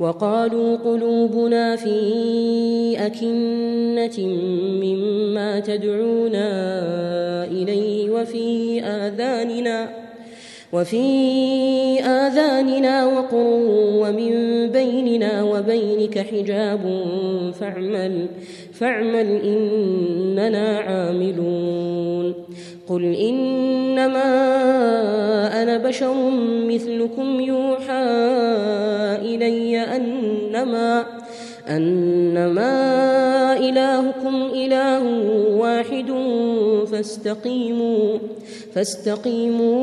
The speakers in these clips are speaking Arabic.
وقالوا قلوبنا في أكنة مما تدعونا إليه وفي آذاننا وفي آذاننا وقر ومن بيننا وبينك حجاب فاعمل فاعمل إننا عاملون. قل إنما أنا بشر مثلكم يوحى إلي أنما أنما إلهكم إله واحد فاستقيموا فاستقيموا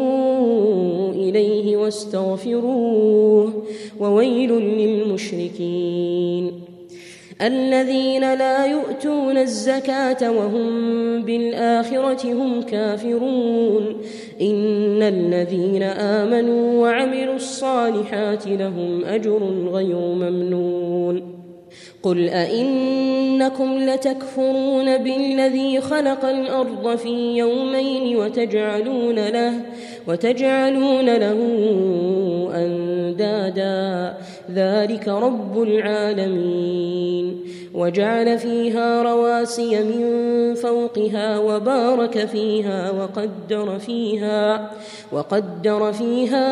إليه واستغفروه وويل للمشركين. الذين لا يؤتون الزكاة وهم بالآخرة هم كافرون. إن الذين آمنوا وعملوا الصالحات لهم أجر غير ممنون. قل أئنكم لتكفرون بالذي خلق الأرض في يومين وتجعلون له وتجعلون له أندادا. ذلك رب العالمين. وجعل فيها رواسي من فوقها وبارك فيها وقدر فيها وقدر فيها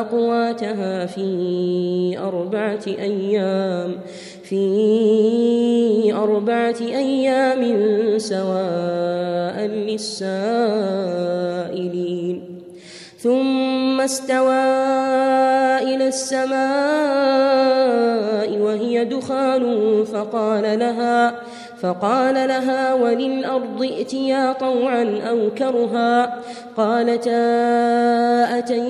أقواتها في أربعة أيام في أربعة أيام سواء للسائلين ثم استوى إلى السماء وهي دخان فقال لها فقال لها وللأرض ائتيا طوعا أو كرها. قالتا أتينا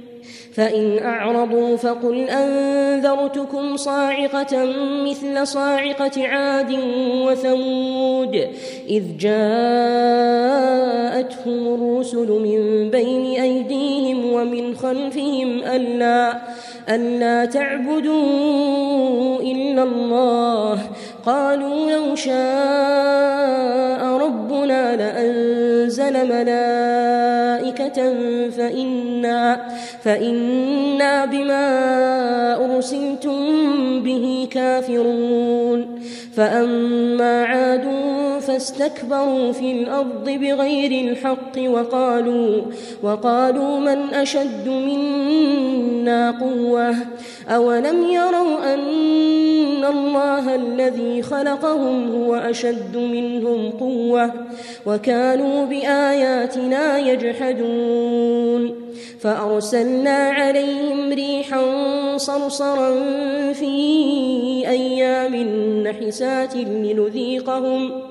فإن أعرضوا فقل أنذرتكم صاعقة مثل صاعقة عاد وثمود إذ جاءتهم الرسل من بين أيديهم ومن خلفهم ألا ألا تعبدوا إلا الله قالوا لو شاء ربنا لأنزل ملائكة فإنا فإنا بما أرسلتم به كافرون. فأما عاد فاستكبروا في الأرض بغير الحق وقالوا وقالوا من أشد منا قوة؟ أولم يروا أن الله الذي خلقهم هو أشد منهم قوة؟ وكانوا بآياتنا يجحدون. فأرسلنا عليهم ريحا صرصرا في أيام نحسات لنذيقهم.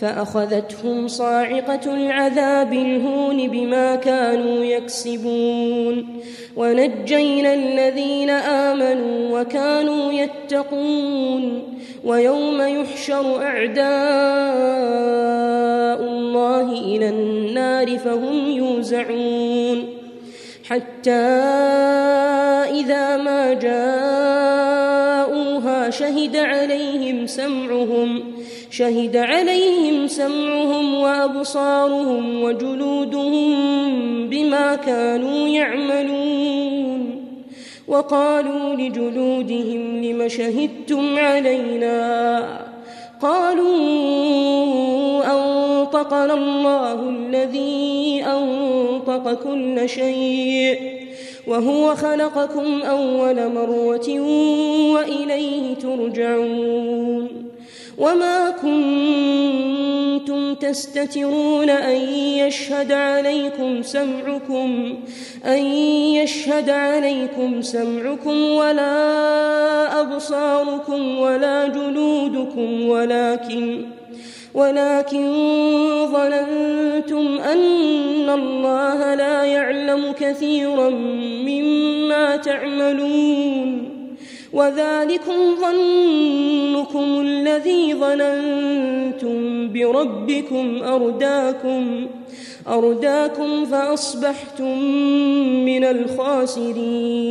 فأخذتهم صاعقة العذاب الهون بما كانوا يكسبون. ونجينا الذين آمنوا وكانوا يتقون. ويوم يحشر أعداء الله إلى النار فهم يوزعون. حتى إذا ما جاءوها شهد عليهم سمعهم شهد عليهم سمعهم وأبصارهم وجلودهم بما كانوا يعملون. وقالوا لجلودهم لم شهدتم علينا؟ قالوا أنطقنا الله الذي أنطق كل شيء وهو خلقكم أول مرة وإليه ترجعون. وما كنتم تستترون أن يشهد عليكم سمعكم أن يشهد عليكم سمعكم ولا أبصاركم ولا جلودكم ولكن ولكن ظننتم أن الله لا يعلم كثيرا مما تعملون. وذلكم ظنكم الذي ظننتم بربكم أرداكم أرداكم فأصبحتم من الخاسرين.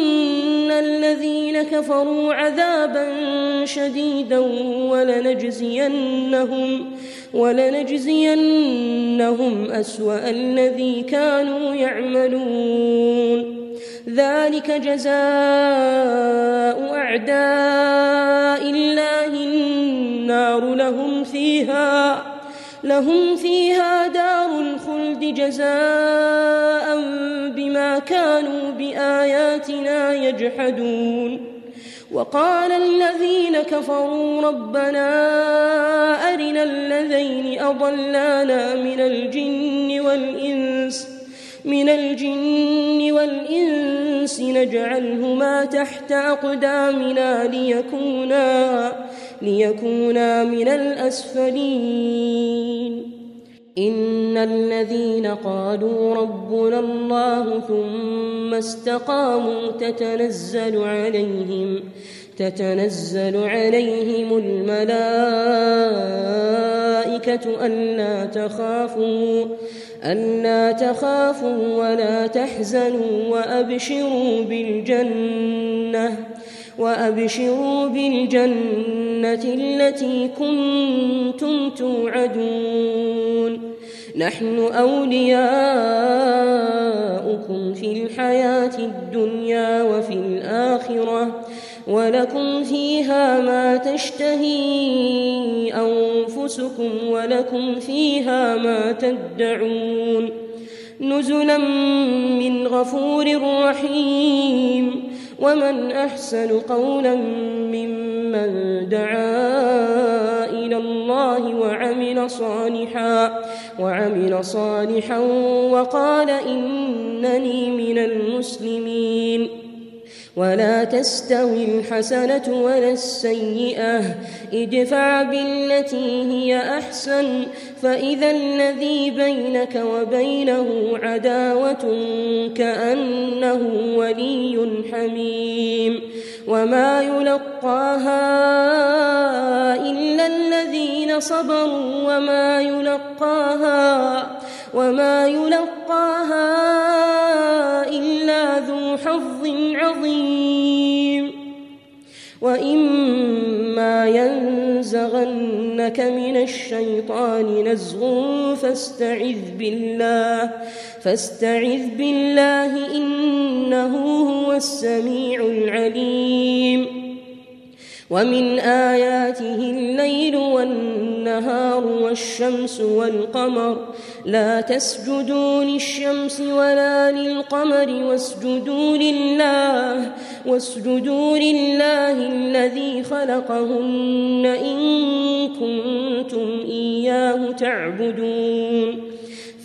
كفروا عذابا شديدا ولنجزينهم ولنجزينهم أسوأ الذي كانوا يعملون. ذلك جزاء أعداء الله النار. لهم فيها لهم فيها دار الخلد جزاء بما كانوا بآياتنا يجحدون. وقال الذين كفروا ربنا أرنا الذين أضلانا من الجن والإنس من الجن والإنس نجعلهما تحت أقدامنا ليكونا ليكونا من الأسفلين إن الذين قالوا ربنا الله ثم استقاموا تتنزل عليهم تتنزل عليهم الملائكة ألا تخافوا ألا تخافوا ولا تحزنوا وأبشروا بالجنة وأبشروا بالجنة التي كنتم توعدون. نحن أولياؤكم في الحياة الدنيا وفي الآخرة ولكم فيها ما تشتهي أنفسكم ولكم فيها ما تدعون. نزلا من غفور رحيم. ومن أحسن قولا ممن دعا إلى الله وعمل صالحا وعمل صالحا وقال إنني من المسلمين ولا تستوي الحسنة ولا السيئة ادفع بالتي هي أحسن فإذا الذي بينك وبينه عداوة كأنه ولي حميم وما يلقاها إلا الذين صبروا وما يلقاها وما يلقاها إلا ذو حظ عظيم وإما ينزغنك من الشيطان نزغ فاستعذ بالله فاستعذ بالله إنه هو السميع العليم ومن آياته الليل والنهار والشمس والقمر. لا تسجدوا للشمس ولا للقمر واسجدوا لله واسجدوا لله الذي خلقهن إن كنتم إياه تعبدون.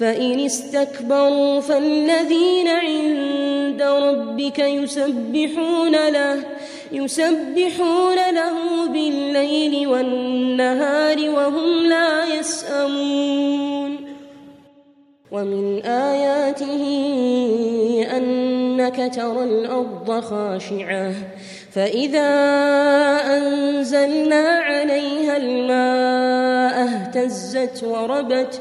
فإن استكبروا فالذين عند ربك يسبحون له يسبحون له بالليل والنهار وهم لا يسأمون. ومن آياته أنك ترى الأرض خاشعة فإذا أنزلنا عليها الماء اهتزت وربت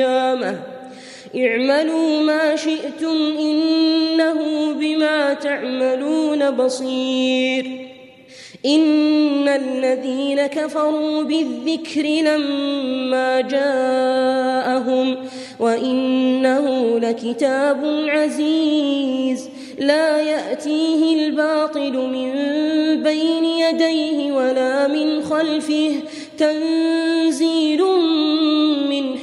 القيامة. اعملوا ما شئتم إنه بما تعملون بصير. إن الذين كفروا بالذكر لما جاءهم وإنه لكتاب عزيز. لا يأتيه الباطل من بين يديه ولا من خلفه. تنزيل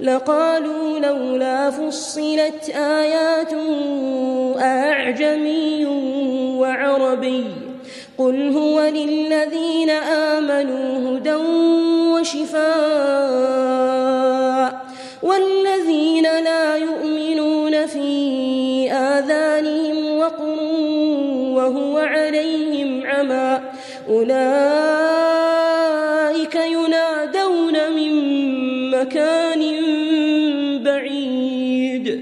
لقالوا لولا فصلت آيات أعجمي وعربي قل هو للذين آمنوا هدى وشفاء والذين لا يؤمنون في آذانهم وقر وهو عليهم عمى أولئك مكان بعيد.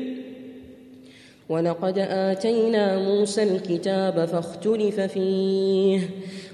ولقد آتينا موسى الكتاب فاختلف فيه.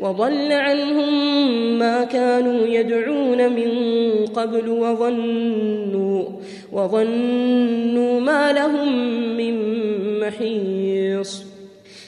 وضل عنهم ما كانوا يدعون من قبل وظنوا وظنوا ما لهم من محيص.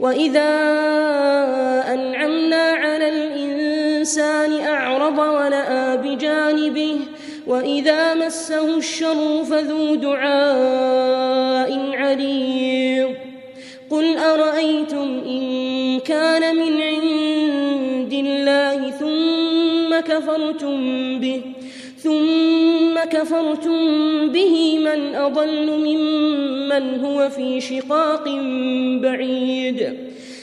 وإذا أنعمنا على الإنسان أعرض ونأى بجانبه وإذا مسه الشر فذو دعاء عريض قل أرأيتم إن كان من عند الله ثم كفرتم به ثم كفرتم به من أضل ممن هو في شقاق بعيد.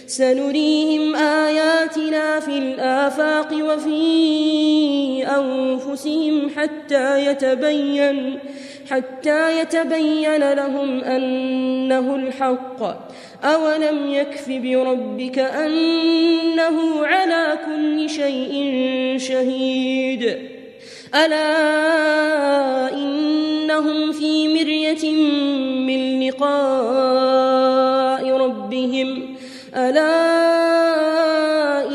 سنريهم آياتنا في الآفاق وفي أنفسهم حتى يتبين حتى يتبين لهم أنه الحق. أولم يكف بربك أنه على كل شيء شهيد. ألا إنهم في مرية من لقاء ربهم ألا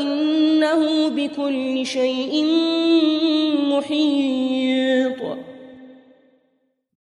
إنه بكل شيء